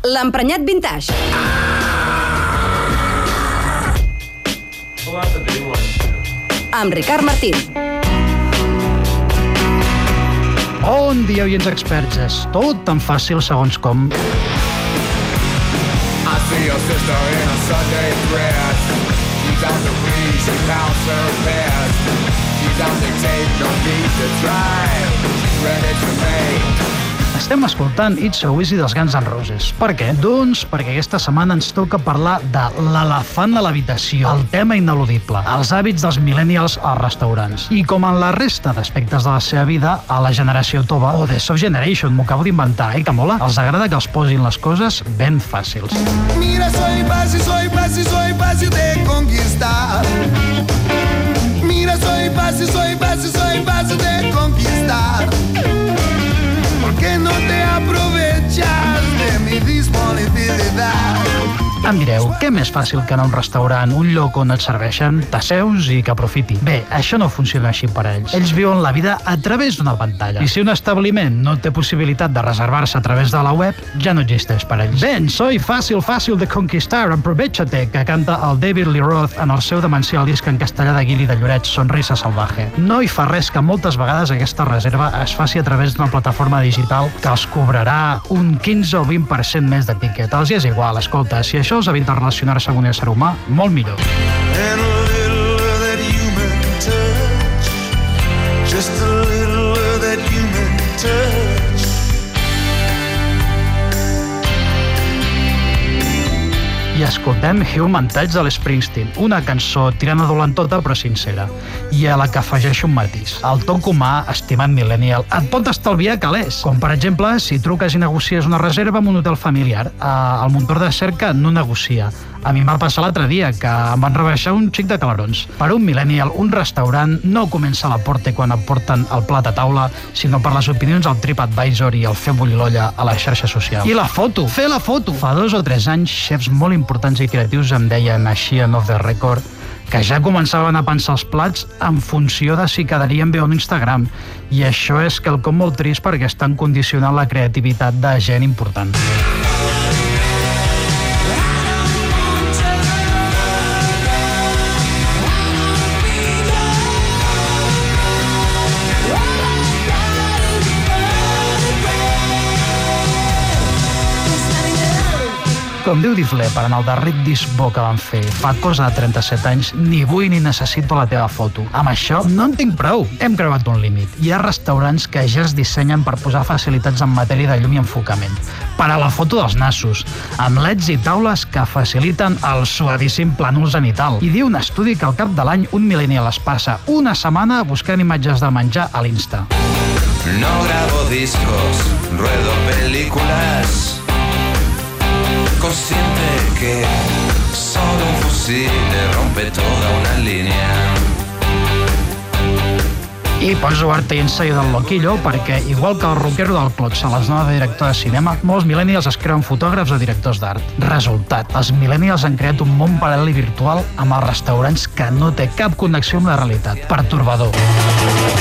L'emprenyat vintage. Amb Ricard Martín. Bon dia, oients experts. És tot tan fàcil segons com... I see your sister in a Sunday dress. She's on the free, she pounds her best. She's on dictate, no need to try. She's ready to make. Estem escoltant It's So Easy dels Guns N' Roses. Per què? Doncs perquè aquesta setmana ens toca parlar de l'elefant de l'habitació, el tema ineludible, els hàbits dels millennials als restaurants. I com en la resta d'aspectes de la seva vida, a la generació tova, o The Soft Generation, m'ho acabo d'inventar, eh, que mola, els agrada que els posin les coses ben fàcils. Mira, soy fácil, soy fácil aprovechas de mi disponibilidad? Em direu, què més fàcil que anar a un restaurant, un lloc on et serveixen, t'asseus i que aprofiti? Bé, això no funciona així per ells. Ells viuen la vida a través d'una pantalla. I si un establiment no té possibilitat de reservar-se a través de la web, ja no existeix per ells. Ben, soy fàcil, fàcil de conquistar, aprovechate, que canta el David Lee Roth en el seu demencial disc en castellà de Guili de Lloret, Sonrisa Salvaje. No hi fa res que moltes vegades aquesta reserva es faci a través d'una plataforma digital que els cobrarà un 15 o 20% més de tiquet. Els hi és igual, escolta, si això els evita relacionar-se amb un ésser humà, molt millor. And I escoltem Human Touch de l'Springsteen, una cançó tirant a dolentota però sincera, i a la que afegeixo un matís. El toc humà, estimat millennial, et pot estalviar calés. Com, per exemple, si truques i negocies una reserva en un hotel familiar. Eh, el motor de cerca no negocia. A mi em va passar l'altre dia, que em van rebaixar un xic de calarons. Per un millennial, un restaurant no comença a la porta quan et porten el plat a taula, sinó per les opinions al TripAdvisor i el fer bullir l'olla a les xarxes socials. I la foto! Fer la foto! Fa dos o tres anys, xefs molt importants i creatius em deien així en off the record que ja començaven a pensar els plats en funció de si quedarien bé o no Instagram. I això és quelcom molt trist perquè estan condicionant la creativitat de gent important. Com Difle, per en el darrer disc bo que van fer, fa cosa de 37 anys, ni vull ni necessito la teva foto. Amb això no en tinc prou. Hem creuat un límit. Hi ha restaurants que ja es dissenyen per posar facilitats en matèria de llum i enfocament. Per a la foto dels nassos, amb leds i taules que faciliten el suavíssim plànol zenital. I diu un estudi que al cap de l'any un millennial es passa una setmana buscant imatges de menjar a l'Insta. No grabo discos, ruedo películas. Consciente que solo un fusil rompe toda una línea. I poso arte i ensaio del loquillo perquè, igual que el rockero del Clot se les dona de director de cinema, molts millennials es creuen fotògrafs o directors d'art. Resultat, els millennials han creat un món paral·lel i virtual amb els restaurants que no té cap connexió amb la realitat. Pertorbador. You're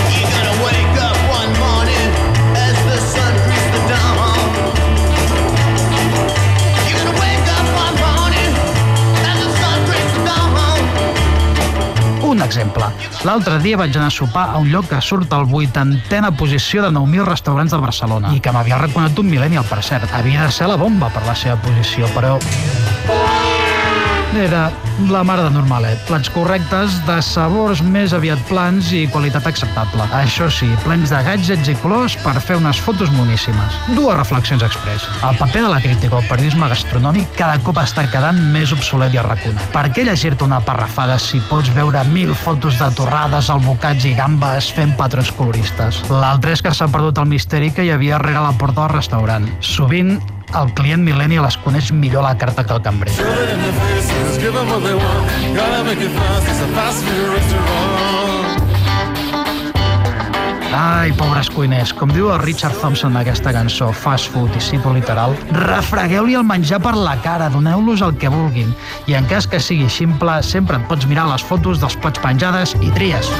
Un exemple. L'altre dia vaig anar a sopar a un lloc que surt al vuitantena posició de 9.000 restaurants de Barcelona i que m'havia reconegut un millennial, per cert. Havia de ser la bomba per la seva posició, però... Era la mare de normalet. Plats correctes, de sabors més aviat plans i qualitat acceptable. Això sí, plens de gadgets i colors per fer unes fotos moníssimes. Dues reflexions express. El paper de la crítica al periodisme gastronòmic cada cop està quedant més obsolet i arracunat. Per què llegir-te una parrafada si pots veure mil fotos de torrades, albocats i gambes fent patrons coloristes? L'altre és que s'ha perdut el misteri que hi havia rere la porta del restaurant. Sovint el client millennial es coneix millor la carta que el cambrer. Ai, pobres cuiners, com diu el Richard Thompson d'aquesta cançó, fast food i cito literal, refregueu-li el menjar per la cara, doneu-los el que vulguin. I en cas que sigui ximple, sempre et pots mirar les fotos dels plats penjades i tries.